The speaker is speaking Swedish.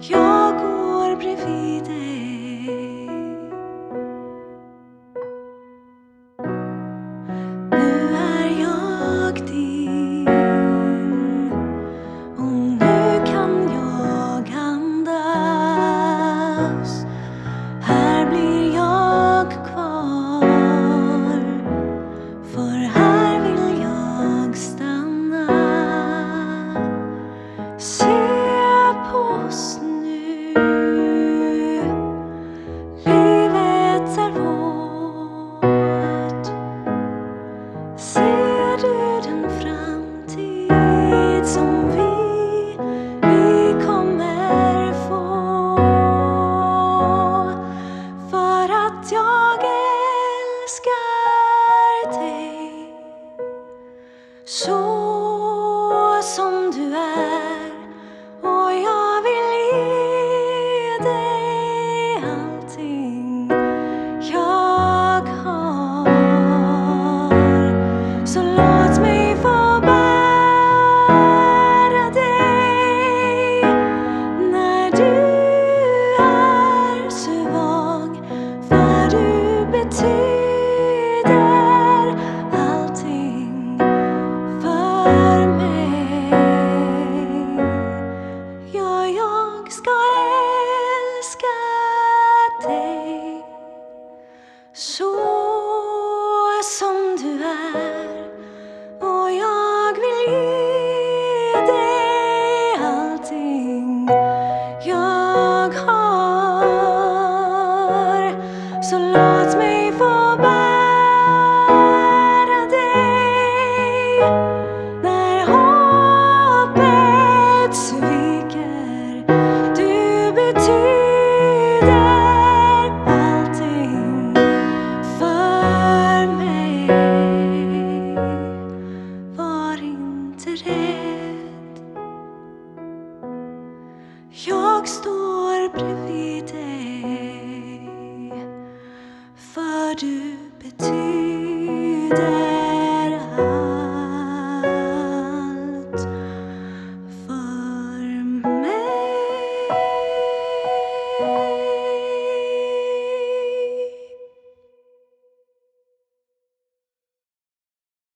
You Så låt mig få bära dig när hoppet sviker. Du betyder allting för mig. Var inte rädd. Jag står bredvid dig du betyder